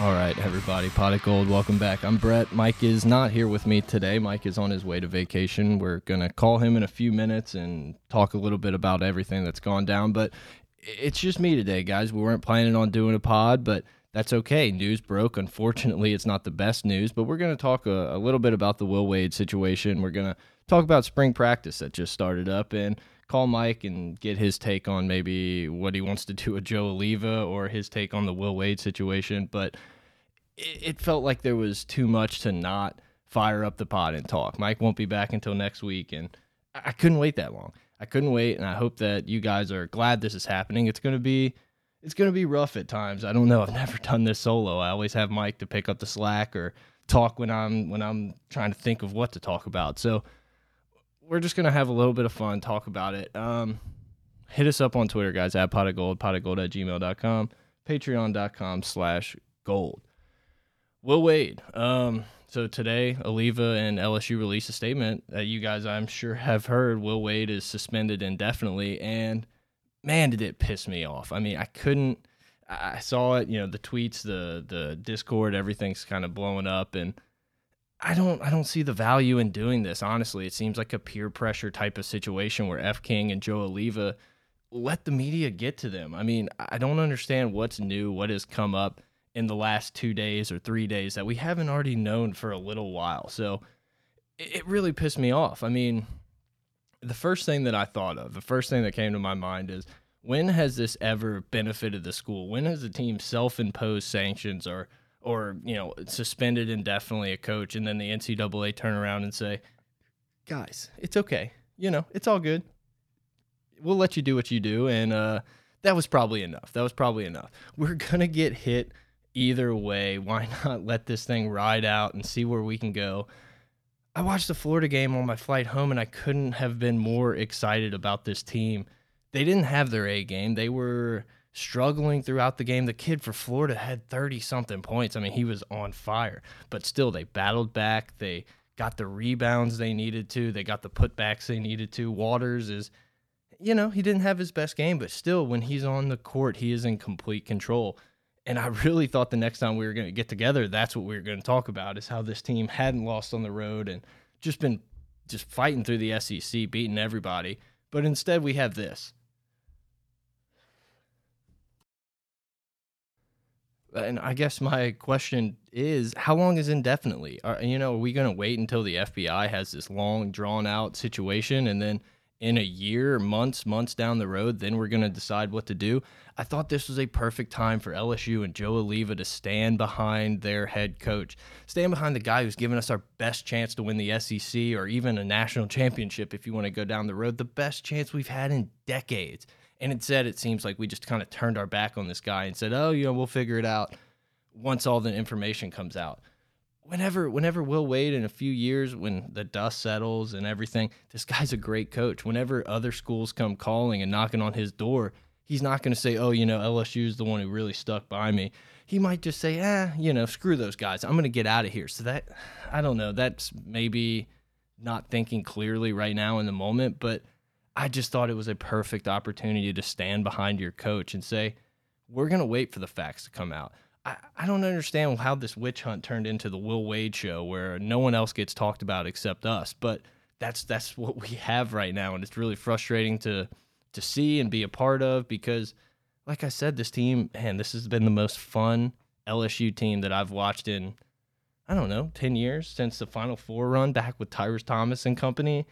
All right, everybody, Pot of Gold, welcome back. I'm Brett. Mike is not here with me today. Mike is on his way to vacation. We're going to call him in a few minutes and talk a little bit about everything that's gone down. But it's just me today, guys. We weren't planning on doing a pod, but that's okay. News broke. Unfortunately, it's not the best news, but we're going to talk a, a little bit about the Will Wade situation. We're going to talk about spring practice that just started up and call Mike and get his take on maybe what he wants to do with Joe Alleva or his take on the Will Wade situation. But it, felt like there was too much to not fire up the pod and talk. Mike won't be back until next week, and I I couldn't wait that long. I couldn't wait, and I hope that you guys are glad this is happening. It's gonna be it's gonna be rough at times. I don't know. I've never done this solo. I always have Mike to pick up the slack or talk when I'm when I'm trying to think of what to talk about. So we're just gonna have a little bit of fun, talk about it. Um, hit us up on Twitter, guys, at pot of gold, pot of gold at gmail.com, patreon.com slash gold. Will Wade. Um, so today, Alleva and LSU released a statement that you guys, I'm sure, have heard. Will Wade is suspended indefinitely, and man, did it piss me off. I mean, I couldn't. I saw it, you know, the tweets, the the Discord, everything's kind of blowing up, and I don't, I don't see the value in doing this. Honestly, it seems like a peer pressure type of situation where F King and Joe Alleva let the media get to them. I mean, I don't understand what's new, what has come up in the last two days or three days that we haven't already known for a little while. So it really pissed me off. I mean, the first thing that I thought of, the first thing that came to my mind is when has this ever benefited the school? When has the team self-imposed sanctions or or you know suspended indefinitely a coach and then the NCAA turn around and say, guys, it's okay. You know, it's all good. We'll let you do what you do, and uh, that was probably enough. That was probably enough. We're gonna get hit either way. Why not let this thing ride out and see where we can go? I watched the Florida game on my flight home, and I couldn't have been more excited about this team. They didn't have their A game. They were struggling throughout the game. The kid for Florida had 30 something points. I mean, he was on fire, but still, they battled back. They got the rebounds they needed to, they got the putbacks they needed to. Waters is, you know, he didn't have his best game, but still, when he's on the court, he is in complete control. And I really thought the next time we were going to get together, that's what we were going to talk about is how this team hadn't lost on the road and just been just fighting through the SEC, beating everybody. But instead, we have this. And I guess my question is, how long is indefinitely? Are, you know, are we going to wait until the FBI has this long, drawn out situation, and then in a year, months, months down the road, then we're going to decide what to do? I thought this was a perfect time for LSU and Joe Alleva to stand behind their head coach, stand behind the guy who's given us our best chance to win the SEC or even a national championship if you want to go down the road, the best chance we've had in decades. And instead, it seems like we just kind of turned our back on this guy and said, "Oh, you know, we'll figure it out once all the information comes out." Whenever, whenever Will Wade in a few years, when the dust settles and everything, this guy's a great coach. Whenever other schools come calling and knocking on his door, he's not going to say, "Oh, you know, LSU is the one who really stuck by me." He might just say, "Ah, you know, screw those guys. I'm going to get out of here." So that, I don't know. That's maybe not thinking clearly right now in the moment, but I just thought it was a perfect opportunity to stand behind your coach and say, we're going to wait for the facts to come out. I, don't understand how this witch hunt turned into the Will Wade show where no one else gets talked about except us, but that's that's what we have right now and it's really frustrating to to see and be a part of because like I said this team, man, this has been the most fun LSU team that I've watched in I don't know, 10 years since the Final Four run back with Tyrus Thomas and company.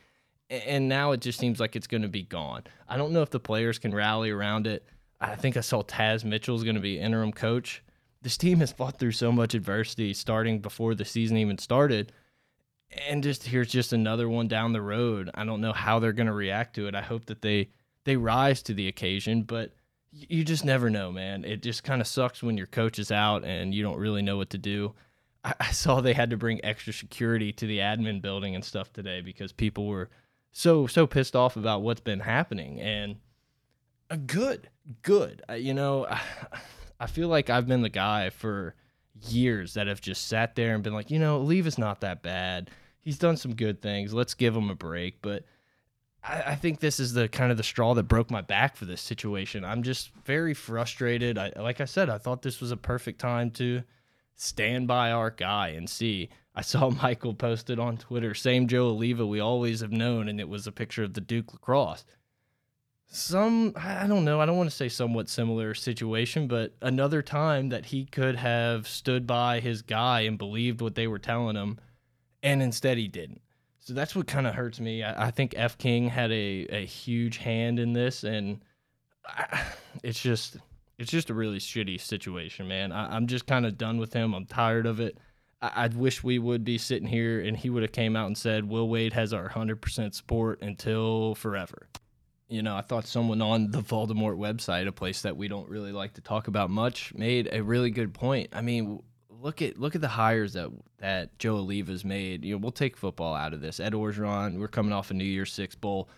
And now it just seems like it's going to be gone. I don't know if the players can rally around it. I think I saw Taz Mitchell is going to be interim coach. This team has fought through so much adversity starting before the season even started. And just here's just another one down the road. I don't know how they're going to react to it. I hope that they they rise to the occasion, but you just never know, man. It just kind of sucks when your coach is out and you don't really know what to do. I, I saw they had to bring extra security to the admin building and stuff today because people were so so pissed off about what's been happening and uh, good good uh, you know I feel like i've been the guy for years that have just sat there and been like you know leave is not that bad. He's done some good things. Let's give him a break. But I, I think this is the kind of the straw that broke my back for this situation. I'm just very frustrated. I, like i said i thought this was a perfect time to stand by our guy and see. I saw Michael posted on Twitter, same Joe Alleva we always have known, and it was a picture of the Duke lacrosse. Some, I don't know, I don't want to say somewhat similar situation, but another time that he could have stood by his guy and believed what they were telling him, and instead he didn't. So that's what kind of hurts me. I, I, think F King had a, a huge hand in this, and I, it's just it's just a really shitty situation, man. I, I'm just kind of done with him. I'm tired of it. I, would wish we would be sitting here and he would have came out and said, Will Wade has our 100% support until forever. You know, I thought someone on the Voldemort website, a place that we don't really like to talk about much, made a really good point. I mean, look at look at the hires that that Joe Alleva's made. You know, we'll take football out of this. Ed Orgeron, we're coming off a New Year's Six bowl.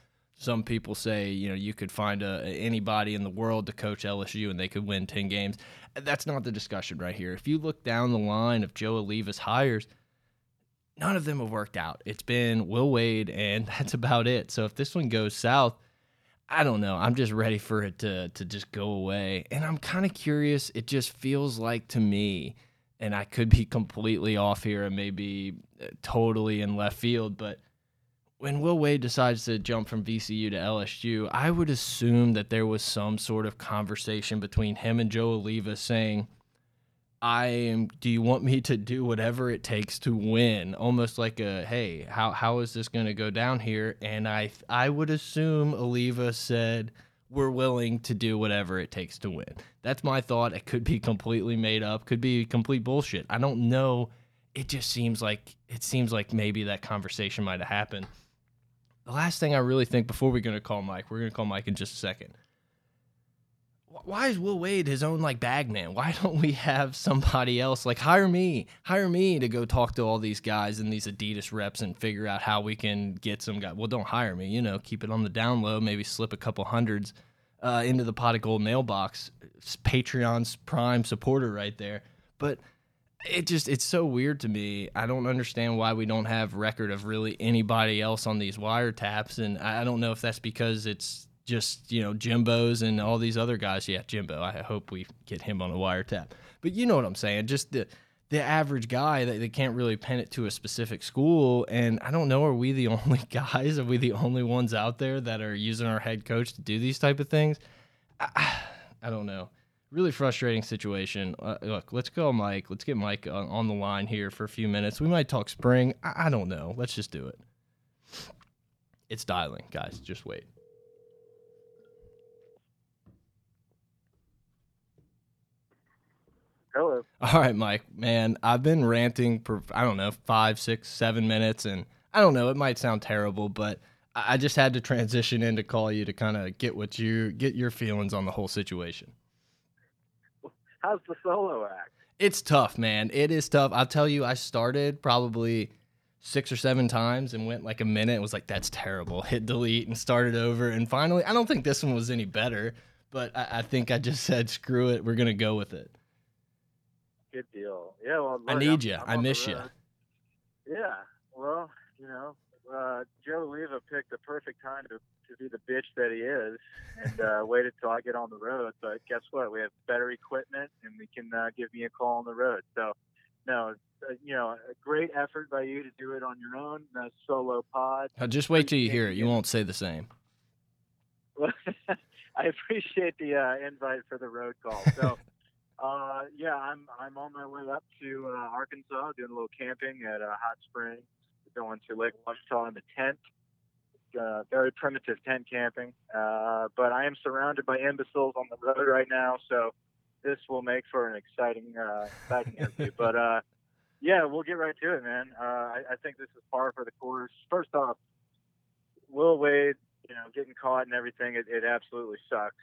Some people say, you know, you could find a, anybody in the world to coach LSU and they could win 10 games. That's not the discussion right here. If you look down the line of Joe Alleva's hires, none of them have worked out. It's been Will Wade, and that's about it. So if this one goes south, I don't know. I'm just ready for it to to just go away. And I'm kind of curious. It just feels like to me, and I could be completely off here and maybe uh, totally in left field, but when Will Wade decides to jump from VCU to LSU, I would assume that there was some sort of conversation between him and Joe Alleva saying, I am do you want me to do whatever it takes to win? Almost like a hey, how how is this going to go down here? And I I would assume Alleva said we're willing to do whatever it takes to win. That's my thought. It could be completely made up, could be complete bullshit. I don't know. It just seems like it seems like maybe that conversation might have happened the last thing I really think before we're gonna call Mike, we're gonna call Mike in just a second. Why is Will Wade his own like bag man? Why don't we have somebody else like hire me, hire me to go talk to all these guys and these Adidas reps and figure out how we can get some guy. Well, don't hire me, you know, keep it on the down low, maybe slip a couple hundreds uh, into the pot of gold mailbox. Patreon's prime supporter right there, but it just it's so weird to me. I don't understand why we don't have record of really anybody else on these wiretaps, and I don't know if that's because it's just you know Jimbo's and all these other guys. Yeah, Jimbo. I hope we get him on a wiretap. But you know what I'm saying? Just the the average guy that they can't really pin it to a specific school. And I don't know, are we the only guys? Are we the only ones out there that are using our head coach to do these type of things? I, I don't know really frustrating situation. Uh, look, let's go, Mike. Let's get Mike on, on, the line here for a few minutes. We might talk spring. I, I don't know. Let's just do it. It's dialing, guys. Just wait. Hello. All right, Mike. Man, I've been ranting for I don't know five, six, seven minutes, and I don't know. It might sound terrible, but I just had to transition in to call you to kind of get what you get your feelings on the whole situation. How's the solo act? It's tough, man. It is tough. I'll tell you, I started probably six or seven times and went like a minute. It was like, that's terrible. Hit delete and started over. And finally, I don't think this one was any better, but I, I think I just said, screw it. We're going to go with it. Good deal. Yeah. Well, look, I need you. I miss you. Yeah. Well, you know, uh, Joe Alleva picked the perfect time to to be the bitch that he is and uh, waited till I get on the road. But guess what? We have better equipment and we can uh, give me a call on the road. So, no, uh, you know, a great effort by you to do it on your own, uh, solo pod. Now just wait till you hear it. You won't say the same. I appreciate the uh, invite for the road call. So, Uh, yeah, I'm I'm on my way up to uh, Arkansas, doing a little camping at uh, Hot Springs, going to Lake Ouachita in the tent. Uh, very primitive tent camping, uh, but I am surrounded by imbeciles on the road right now, so this will make for an exciting, uh, exciting interview. But uh, yeah, we'll get right to it, man. Uh, I, I think this is par for the course. First off, Will Wade, you know, getting caught and everything, it, it absolutely sucks.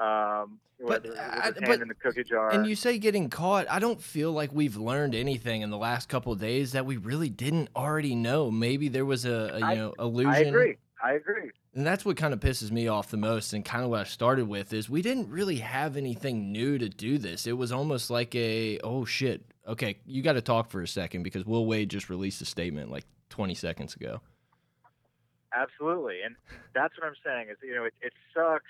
Um, But, hand but- in the cookie jar. And you say getting caught. I don't feel like we've learned anything in the last couple of days that we really didn't already know. Maybe there was a, a you I- know illusion. I agree. I agree. And that's what kind of pisses me off the most, and kind of what I started with is we didn't really have anything new to do this. It was almost like a oh shit. Okay, you got to talk for a second because Will Wade just released a statement like 20 seconds ago. Absolutely, and that's what I'm saying. Is you know, it, it sucks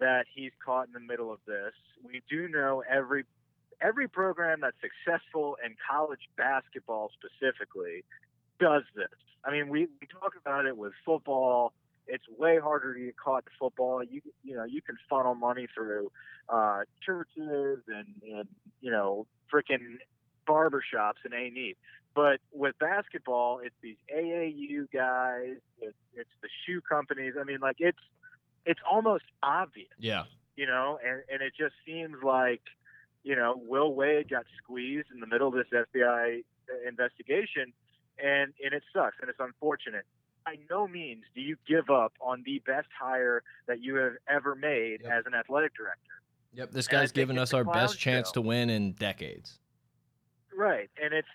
that he's caught in the middle of this. We do know every every program that's successful in college basketball specifically does this. I mean, we, we talk about it with football. It's way harder to get caught in football. You you know you can funnel money through uh, churches and and you know freaking barbershops and ain't neat. But with basketball, it's these AAU guys. It's the shoe companies. I mean, like it's it's almost obvious, Yeah. you know, and and it just seems like you know Will Wade got squeezed in the middle of this FBI investigation, and and it sucks and it's unfortunate. By no means do you give up on the best hire that you have ever made Yep. as an athletic director. Yep. This guy's given us our best chance show. to win in decades. Right, and it's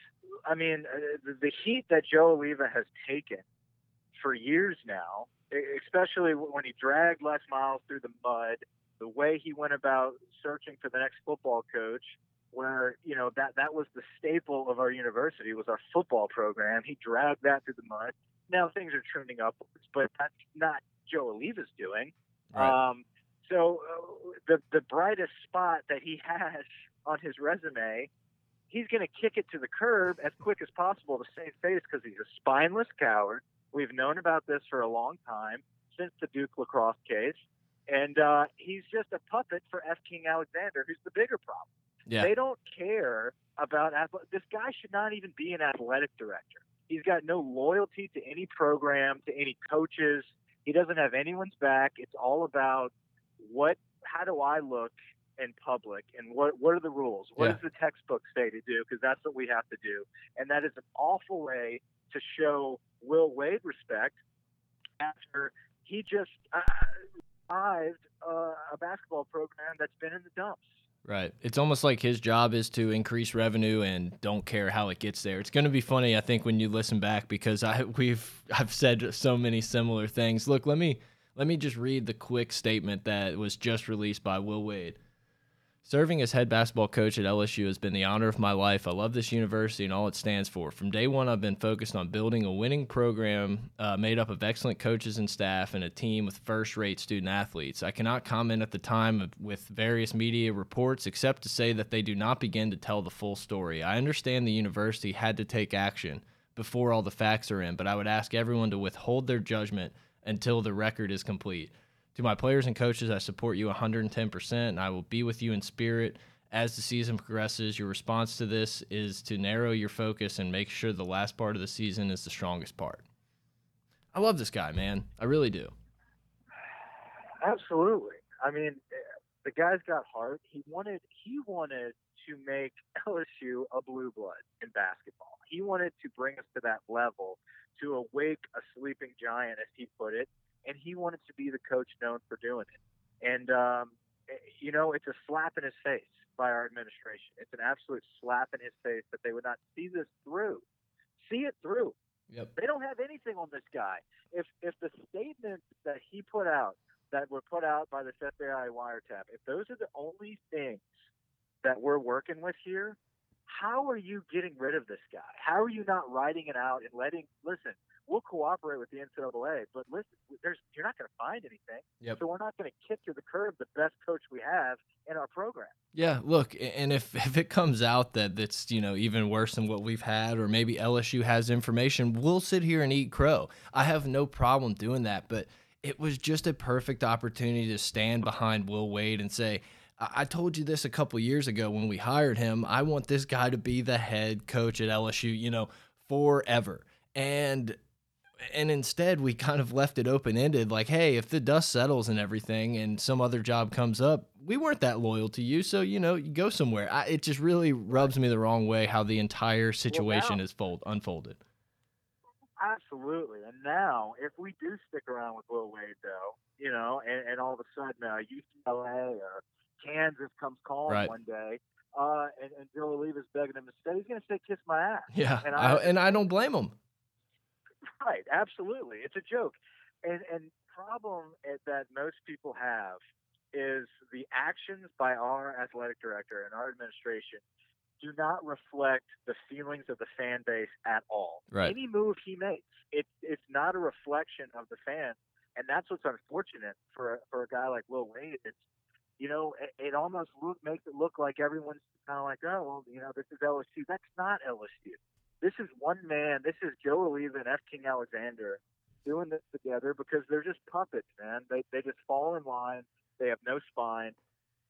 I mean uh, the, the heat that Joe Alleva has taken for years now, especially when he dragged Les Miles through the mud, the way he went about searching for the next football coach, where you know that that was the staple of our university was our football program. He dragged that through the mud. Now things are trending upwards, but that's not Joe Alleva's doing. Right. Um, so uh, the the brightest spot that he has on his resume, he's going to kick it to the curb as quick as possible to save face because he's a spineless coward. We've known about this for a long time since the Duke lacrosse case, and uh, he's just a puppet for F. King Alexander, who's the bigger problem. yeah. They don't care about athletic. This guy should not even be an athletic director. He's got no loyalty to any program, to any coaches. He doesn't have anyone's back. It's all about what, how do I look in public, and what what are the rules? What Yeah. does the textbook say to do? Because that's what we have to do, and that is an awful way to show Will Wade respect after he just uh, revived uh, a basketball program that's been in the dumps. Right. It's almost like his job is to increase revenue and don't care how it gets there. It's going to be funny, I think, when you listen back because I we've I've said so many similar things. Look, let me let me just read the quick statement that was just released by Will Wade. Serving as head basketball coach at LSU has been the honor of my life. I love this university and all it stands for. From day one, I've been focused on building a winning program uh, made up of excellent coaches and staff and a team with first rate student athletes. I cannot comment at the time with various media reports except to say that they do not begin to tell the full story. I understand the university had to take action before all the facts are in, but I would ask everyone to withhold their judgment until the record is complete. To my players and coaches, I support you 110%, and I will be with you in spirit as the season progresses. Your response to this is to narrow your focus and make sure the last part of the season is the strongest part. I love this guy, man. I really do. Absolutely. I mean, eh, the guy's got heart. He wanted he wanted to make LSU a blue blood in basketball. He wanted to bring us to that level, to awake a sleeping giant, as he put it, and he wanted to be the coach known for doing it. And um, you know, it's a slap in his face by our administration. It's an absolute slap in his face that they would not see this through, see it through. Yep. They don't have anything on this guy. If if the statements that he put out that were put out by this FBI wiretap, if those are the only things that we're working with here, how are you getting rid of this guy? How are you not writing it out and letting listen? We'll cooperate with the NCAA, but listen, there's you're not going to find anything. Yep. So we're not going to kick to the curb the best coach we have in our program. Yeah, look, and if if it comes out that it's you know even worse than what we've had, or maybe LSU has information, we'll sit here and eat crow. I have no problem doing that, but it was just a perfect opportunity to stand behind Will Wade and say, I, I told you this a couple years ago when we hired him. I want this guy to be the head coach at LSU, you know, forever. And and instead we kind of left it open ended like hey if the dust settles and everything and some other job comes up we weren't that loyal to you so you know you go somewhere I, it just really rubs me the wrong way how the entire situation now- is fold unfolded Absolutely. And now, if we do stick around with Will Wade, though, you know, and, and all of a sudden uh, UCLA or Kansas comes calling Right. one day, uh, and, and Joe Alleva's begging him to stay, he's going to say, kiss my ass. yeah And I, I- and I don't blame him Right, absolutely. It's a joke. And and problem that most people have is the actions by our athletic director and our administration do not reflect the feelings of the fan base at all. Right. Any move he makes, it's it's not a reflection of the fans, and that's what's unfortunate for a, for a guy like Will Wade. It's you know, it, it almost look makes it look like everyone's kind of like, oh, well, you know, this is LSU. That's not LSU. This is one man. This is Joe Alleva and F. King Alexander doing this together because they're just puppets, man. They they just fall in line. They have no spine,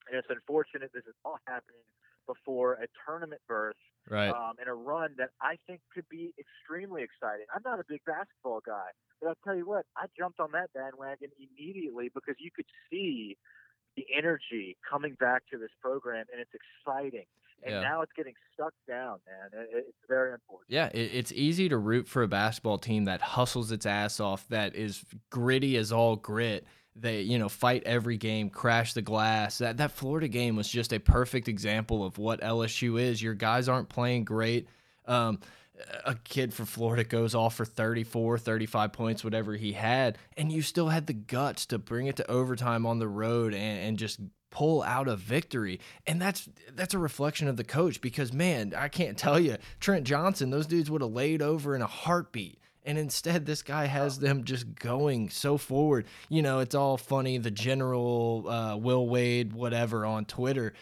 and it's unfortunate this is all happening before a tournament berth right um, and a run that I think could be extremely exciting. I'm not a big basketball guy, but I'll tell you what, I jumped on that bandwagon immediately because you could see the energy coming back to this program, and it's exciting. And Yeah. now it's getting stuck down, man. It, it's very important. Yeah, it, it's easy to root for a basketball team that hustles its ass off, that is gritty as all grit. They, you know, fight every game, crash the glass. That that Florida game was just a perfect example of what LSU is. Your guys aren't playing great. Um, a kid for Florida goes off for 34, 35 points, whatever he had, and you still had the guts to bring it to overtime on the road and, and just pull out a victory. And that's that's a reflection of the coach because man, I can't tell you, Trent Johnson, those dudes would have laid over in a heartbeat. And instead, this guy has them just going so forward. You know, it's all funny, the general uh, Will Wade, whatever on Twitter.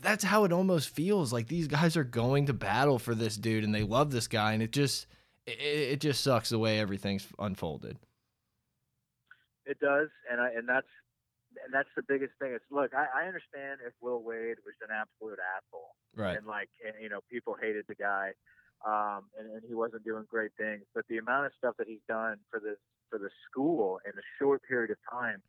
That's how it almost feels like these guys are going to battle for this dude and they love this guy. And it just, it, it just sucks the way everything's unfolded. It does, and I and that's and that's the biggest thing. It's look, I, I understand if Will Wade was an absolute asshole, Right. and like and, you know people hated the guy, um, and, and he wasn't doing great things. But the amount of stuff that he's done for this for the school in a short period of time,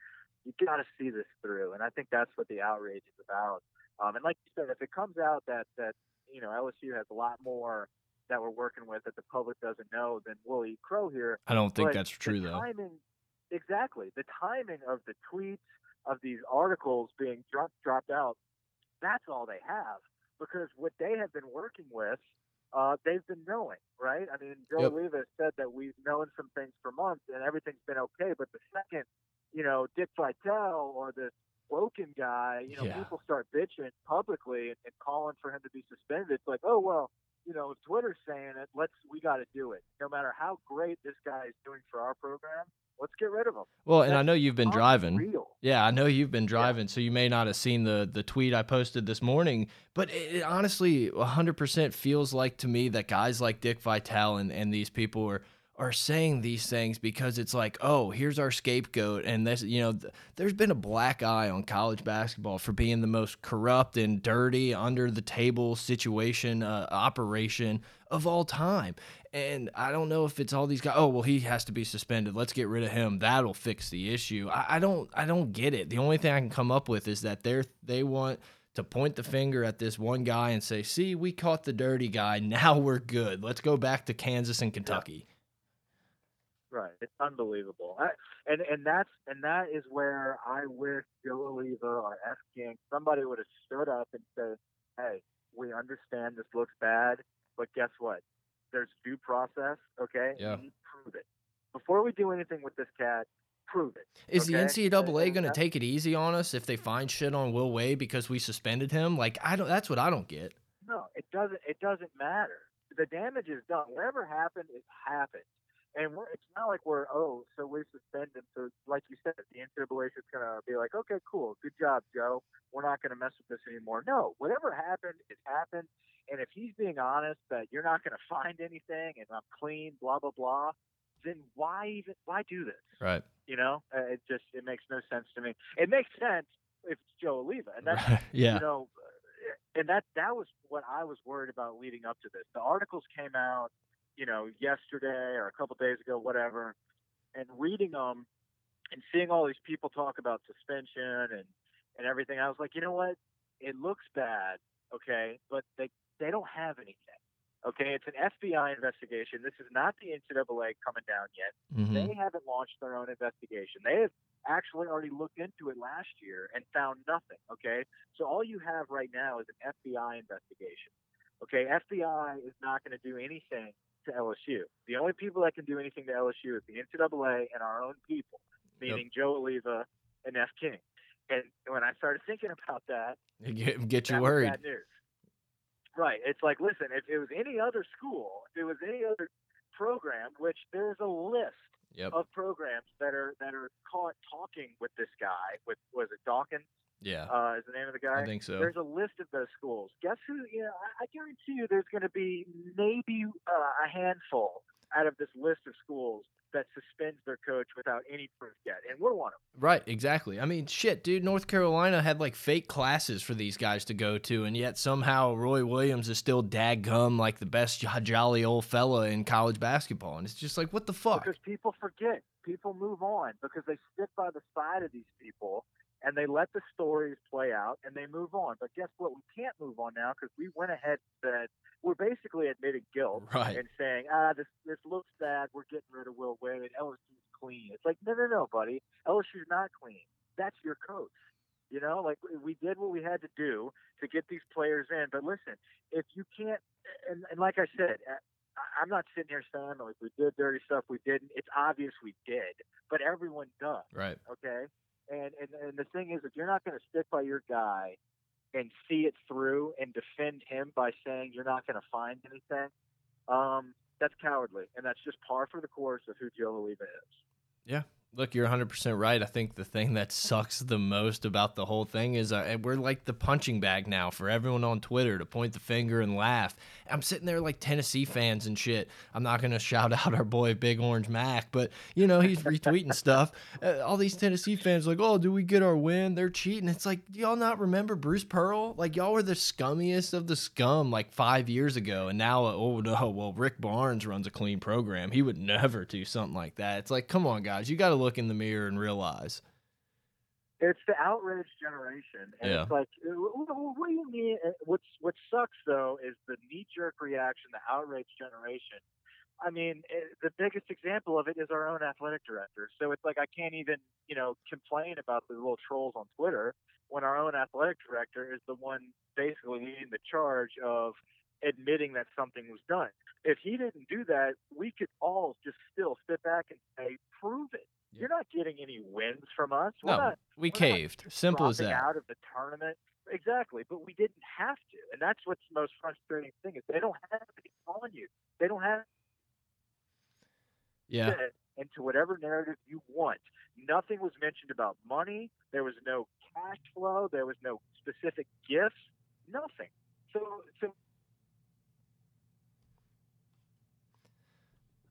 you got to see this through. And I think that's what the outrage is about. Um, and like you said, if it comes out that that you know LSU has a lot more that we're working with that the public doesn't know, then we'll eat crow here. I don't think But that's true, though. Timing, exactly. The timing of the tweets of these articles being dropped dropped out. That's all they have because what they have been working with, uh, they've been knowing, right? I mean, Joe Yep. Alleva said that we've known some things for months and everything's been okay, but the second, you know, Dick Vitale or this Woken guy, you know, Yeah. people start bitching publicly and, and calling for him to be suspended. It's like, oh well, you know, if Twitter's saying it, let's we got to do it. No matter how great this guy is doing for our program, let's get rid of him. Well, and I know you've been driving. Yeah, I know you've been driving, so you may not have seen the the tweet I posted this morning, but it, it honestly 100% feels like to me that guys like Dick Vitale and, and these people are are saying these things because it's like, oh, here's our scapegoat, and this, you know, th there's been a black eye on college basketball for being the most corrupt and dirty, under the table situation uh, operation of all time. And I don't know if it's all these guys. Oh well, he has to be suspended. Let's get rid of him. That'll fix the issue. I, I don't. I don't get it. The only thing I can come up with is that they're they want to point the finger at this one guy and say, "See, we caught the dirty guy. Now we're good. Let's go back to Kansas and Kentucky." Right. It's unbelievable. I, and and that's and that is where I wish Joe Alleva or F King somebody would have stood up and said, "Hey, we understand this looks bad, but guess what? There's due process. Okay, Yeah. Prove it before we do anything with this cat. Prove it. Is the NCAA going to take it easy on us if they find shit on Will Wade because we suspended him? Like I don't. That's what I don't get. No, it doesn't. It doesn't matter. The damage is done. Whatever happened, it happened. And we're, it's not like we're oh, so we suspend him. So, like you said, the NCAA is gonna be like, okay, cool, good job, Joe. We're not gonna mess with this anymore. No, whatever happened, it happened. And if he's being honest that you're not gonna find anything and I'm clean, blah blah blah, then why even why do this? Right. You know, Uh, it just it makes no sense to me. It makes sense if it's Joe Alleva, and that's Right. Yeah. you know, and that that was what I was worried about leading up to this. The articles came out, you know, yesterday or a couple days ago, whatever, and reading them and seeing all these people talk about suspension and and everything, I was like, you know what? It looks bad, okay, but they they don't have anything. Okay, it's an FBI investigation. This is not the NCAA coming down yet. Mhm. They haven't launched their own investigation. They have actually already looked into it last year and found nothing. Okay, so all you have right now is an FBI investigation. Okay, FBI is not going to do anything to LSU. The only people that can do anything to LSU is the NCAA and our own people, meaning Joe Alleva and F. King. And when I started thinking about that, It Get, get you worried. bad news. Right. It's like, listen, if it was any other school, if it was any other program, which there's a list Yep. of programs that are that are caught talking with this guy. With was it Dawkins? Yeah. Uh, is the name of the guy? I think so. There's a list of those schools. Guess who? You know, I, I guarantee you, there's going to be maybe uh, a handful out of this list of schools that suspends their coach without any proof yet, and we're one of them. Right, exactly. I mean, shit, dude, North Carolina had like fake classes for these guys to go to, and yet somehow Roy Williams is still dadgum like the best jolly old fella in college basketball. And it's just like, what the fuck? Because people forget, people move on because they stick by the side of these people and they let the stories play out and they move on. But guess what? We can't move on now because we went ahead and said we're basically admitting guilt Right. and saying, ah, this this looks bad. We're getting rid of Will Wade. LSU's clean. It's like, no, no, no, buddy. LSU's not clean. That's your coach. You know, like we did what we had to do to get these players in. But listen, if you can't, and, and like I said, I- I'm not sitting here saying like we did dirty stuff, we didn't. It's obvious we did, but everyone does. Right. Okay, and and and the thing is, if you're not going to stick by your guy and see it through and defend him by saying you're not going to find anything, um, that's cowardly, and that's just par for the course of who Joe Alleva is. Yeah. Look, you're 100% right. I think the thing that sucks the most about the whole thing is uh, we're like the punching bag now for everyone on Twitter to point the finger and laugh. I'm sitting there like Tennessee fans and shit. I'm not going to shout out our boy Big Orange Mac, but you know, he's retweeting stuff. Uh, all these Tennessee fans like, "Oh, do we get our win? They're cheating." It's like, y'all not remember Bruce Pearl? Like y'all were the scummiest of the scum like 5 years ago and now uh, oh no, well Rick Barnes runs a clean program. He would never do something like that. It's like, come on guys, you got to look in the mirror and realize. It's the outraged generation, and Yeah. it's like, uh, wh- wh- what do you mean? Uh, What's what sucks though is the knee jerk reaction, the outraged generation. I mean, eh, the biggest example of it is our own athletic director. So it's like I can't even, you know, complain about the little trolls on Twitter when our own athletic director is the one basically leading the charge of admitting that something was done. If he didn't do that, we could all just still sit back and say, "Prove it." You're not getting any wins from us. We're No, not we caved. Simple as that. out of the tournament. Exactly, but we didn't have to, and that's what's the most frustrating thing is they don't have it on you. They don't have Yeah. into whatever narrative you want. Nothing was mentioned about money. There was no cash flow. There was no specific gifts. Nothing. So, so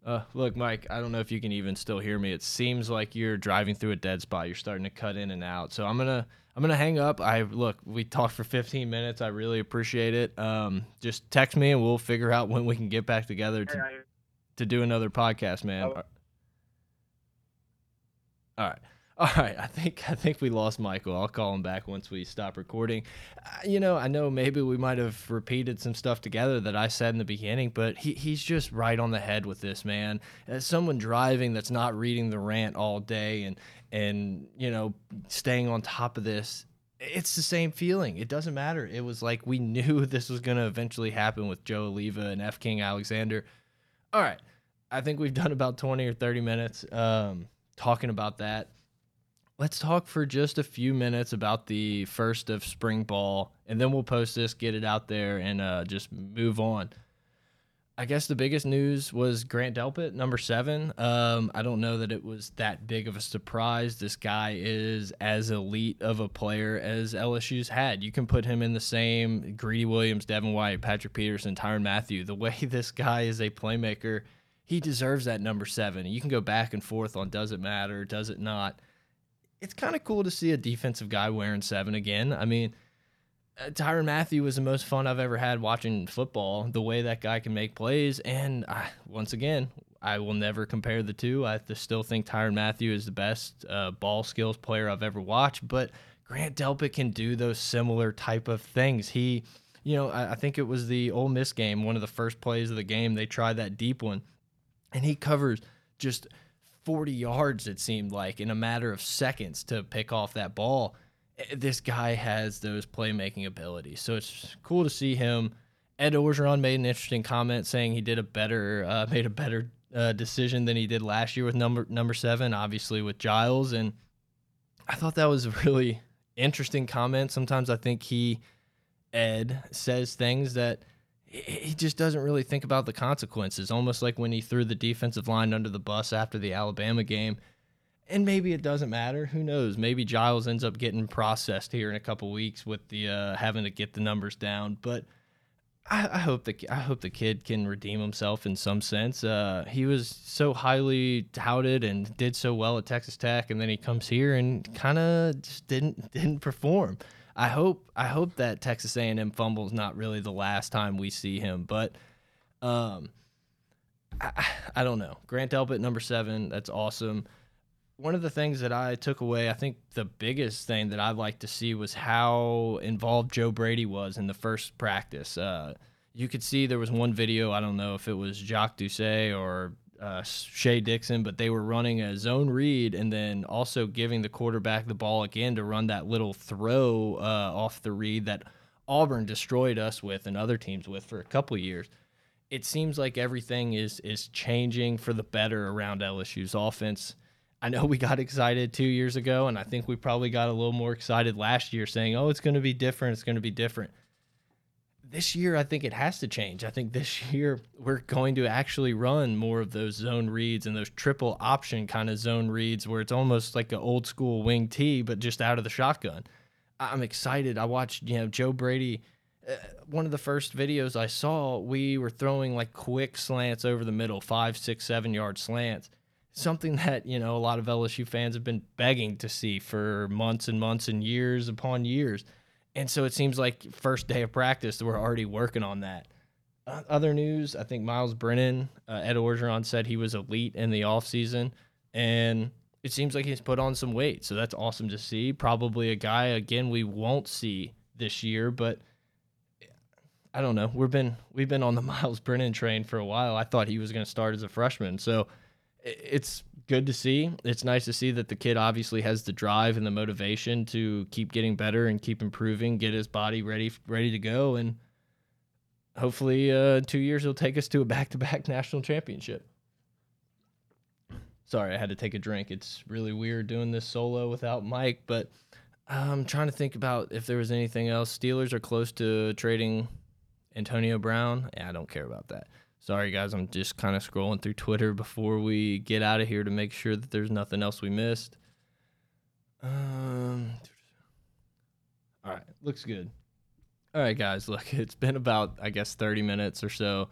Uh, look, Mike, I don't know if you can even still hear me. It seems like you're driving through a dead spot. You're starting to cut in and out. So I'm gonna I'm gonna hang up. I look, we talked for 15 minutes. I really appreciate it. Um, just text me and we'll figure out when we can get back together to, to do another podcast, man. Oh. All right. All right, I think I think we lost Michael. I'll call him back once we stop recording. Uh, you know, I know maybe we might have repeated some stuff together that I said in the beginning, but he, he's just right on the head with this man. As someone driving that's not reading the rant all day and and you know staying on top of this, it's the same feeling. It doesn't matter. It was like we knew this was going to eventually happen with Joe Alleva and F. King Alexander. All right, I think we've done about twenty or thirty minutes um, talking about that let's talk for just a few minutes about the first of spring ball and then we'll post this get it out there and uh, just move on. I guess the biggest news was grant delpit number seven. Um, i don't know that it was that big of a surprise. This guy is as elite of a player as lsu's had. You can put him in the same greedy williams devin white patrick peterson Tyrann Mathieu the way this guy is a playmaker he deserves that number seven. You can go back and forth on does it matter does it not it's kind of cool to see a defensive guy wearing seven again. I mean, Tyrann Mathieu was the most fun I've ever had watching football. The way that guy can make plays, and I, once again, I will never compare the two. I still think Tyrann Mathieu is the best uh, ball skills player I've ever watched, but Grant Delpit can do those similar type of things. He, you know, I, I think it was the Ole Miss game, one of the first plays of the game. They tried that deep one, and he covers just 40 yards. It seemed like in a matter of seconds to pick off that ball this guy has those playmaking abilities. So it's cool to see him. Ed Orgeron made an interesting comment saying he did a better uh, made a better uh, decision than he did last year with number number seven, obviously with Giles, and I thought that was a really interesting comment. Sometimes I think he Ed says things that he just doesn't really think about the consequences. Almost like when he threw the defensive line under the bus after the Alabama game and maybe it doesn't matter. Who knows? Maybe Giles ends up getting processed here in a couple weeks with the uh, having to get the numbers down. But I, I, hope the I hope the kid can redeem himself in some sense. Uh, he was so highly touted and did so well at Texas Tech, and then he comes here and kind of just didn't didn't perform. I hope I hope that Texas A&M fumble is not really the last time we see him, but. Um, I, I don't know. Grant Delpit, number seven. That's awesome one of the things that I took away, I think the biggest thing that I'd like to see was how involved Joe Brady was in the first practice. Uh, you could see there was one video, I don't know if it was Jacques Doucet or uh, Shea Dixon, but they were running a zone read and then also giving the quarterback the ball again to run that little throw uh, off the read that Auburn destroyed us with and other teams with for a couple years. It seems like everything is is changing for the better around LSU's offense. I know we got excited two years ago, and I think we probably got a little more excited last year saying, oh, it's going to be different. It's going to be different. This year, I think it has to change. I think this year we're going to actually run more of those zone reads and those triple option kind of zone reads where it's almost like an old school wing T, but just out of the shotgun. I'm excited. I watched, you know, Joe Brady. Uh, one of the first videos I saw, we were throwing like quick slants over the middle, five, six, seven yard slants something that you know a lot of LSU fans have been begging to see for months and months and years upon years. And so it seems like first day of practice we're already working on that. Other news, I think Myles Brennan, uh, Ed Orgeron said he was elite in the offseason and it seems like he's put on some weight. So that's awesome to see. Probably a guy again we won't see this year, but I don't know. We've been we've been on the Myles Brennan train for a while. I thought he was going to start as a freshman. So it's good to see. It's nice to see that the kid obviously has the drive and the motivation to keep getting better and keep improving, get his body ready ready to go, and hopefully, uh, two years he'll take us to a back-to-back national championship. Sorry, I had to take a drink. It's really weird doing this solo without Mike, but I'm trying to think about if there was anything else. Steelers are close to trading Antonio Brown. Yeah, I don't care about that. Sorry, guys. I'm just kind of scrolling through Twitter before we get out of here to make sure that there's nothing else we missed. Um, all right, looks good. All right, guys. Look, it's been about I guess 30 minutes or so.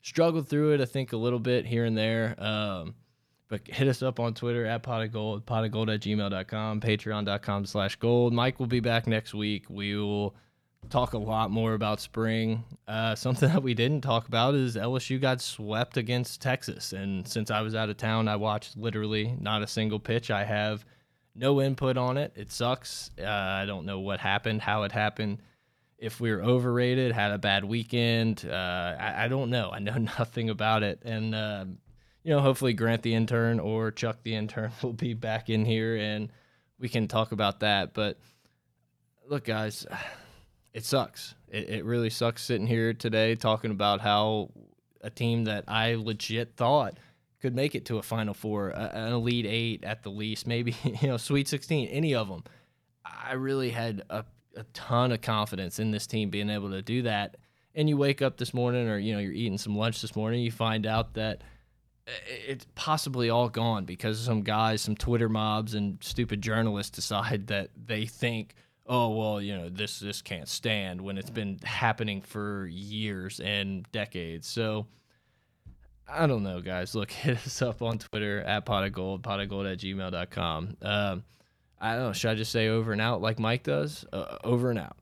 Struggled through it, I think, a little bit here and there. Um, but hit us up on Twitter at pot of gold, pot of gold at gmail.com, patreon.com slash gold. Mike will be back next week. We will talk a lot more about spring. Uh, something that we didn't talk about is LSU got swept against Texas. And since I was out of town, I watched literally not a single pitch. I have no input on it. It sucks. Uh, I don't know what happened, how it happened. If we were overrated, had a bad weekend, uh, I, I, don't know. I know nothing about it. And, uh, you know, hopefully Grant the intern or Chuck the intern will be back in here and we can talk about that. But look, guys it sucks. It, it really sucks sitting here today talking about how a team that I legit thought could make it to a Final Four, an Elite Eight at the least, maybe you know Sweet Sixteen, any of them. I really had a, a ton of confidence in this team being able to do that. And you wake up this morning, or you know you're eating some lunch this morning, you find out that uh, it's possibly all gone because some guys, some Twitter mobs, and stupid journalists decide that they think oh well you know this this can't stand when it's been happening for years and decades so i don't know guys look hit us up on twitter at pot of gold pot of gold at gmail.com um, I don't know. Should I just say over and out like Mike does? Uh, over and out.